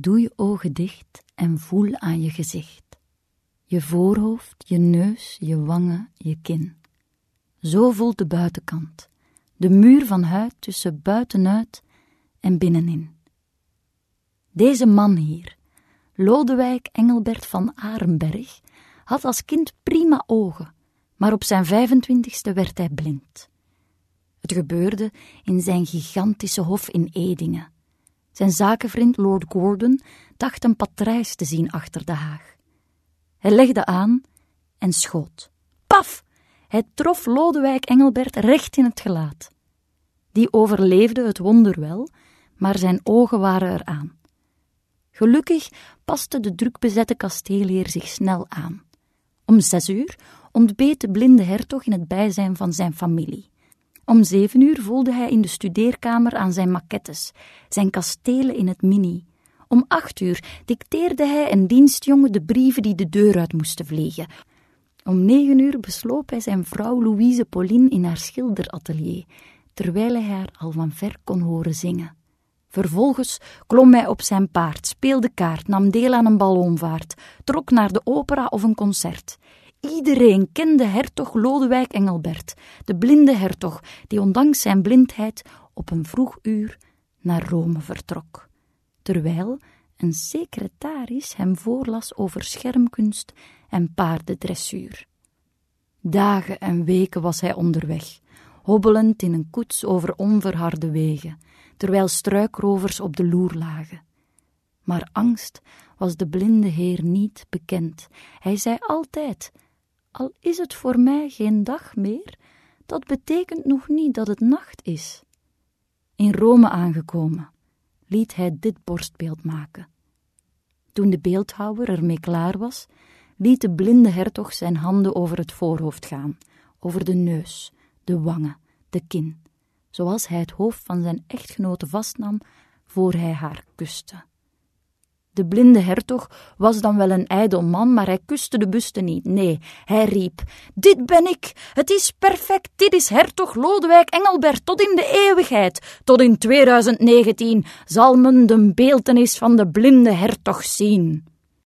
Doe je ogen dicht en voel aan je gezicht. Je voorhoofd, je neus, je wangen, je kin. Zo voelt de buitenkant, de muur van huid tussen buitenuit en binnenin. Deze man hier, Lodewijk Engelbert van Arenberg, had als kind prima ogen, maar op zijn 25ste werd hij blind. Het gebeurde in zijn gigantische hof in Edingen. Zijn zakenvriend Lord Gordon dacht een patrijs te zien achter de haag. Hij legde aan en schoot. Paf! Hij trof Lodewijk Engelbert recht in het gelaat. Die overleefde het wonder wel, maar zijn ogen waren eraan. Gelukkig paste de drukbezette kasteelheer zich snel aan. Om zes uur ontbeet de blinde hertog in het bijzijn van zijn familie. Om zeven uur voelde hij in de studeerkamer aan zijn maquettes, zijn kastelen in het mini. Om acht uur dicteerde hij een dienstjongen de brieven die de deur uit moesten vliegen. Om negen uur besloop hij zijn vrouw Louise Pauline in haar schilderatelier, terwijl hij haar al van ver kon horen zingen. Vervolgens klom hij op zijn paard, speelde kaart, nam deel aan een ballonvaart, trok naar de opera of een concert. Iedereen kende hertog Lodewijk Engelbert, de blinde hertog, die ondanks zijn blindheid op een vroeg uur naar Rome vertrok. Terwijl een secretaris hem voorlas over schermkunst en paardendressuur. Dagen en weken was hij onderweg, hobbelend in een koets over onverharde wegen, terwijl struikrovers op de loer lagen. Maar angst was de blinde heer niet bekend. Hij zei altijd: Al is het voor mij geen dag meer, dat betekent nog niet dat het nacht is. In Rome aangekomen, liet hij dit borstbeeld maken. Toen de beeldhouwer ermee klaar was, liet de blinde hertog zijn handen over het voorhoofd gaan, over de neus, de wangen, de kin, zoals hij het hoofd van zijn echtgenote vastnam voor hij haar kuste. De blinde hertog was dan wel een ijdel man, maar hij kuste de buste niet. Nee, hij riep: Dit ben ik! Het is perfect! Dit is hertog Lodewijk Engelbert tot in de eeuwigheid! Tot in 2019 zal men de beeltenis van de blinde hertog zien.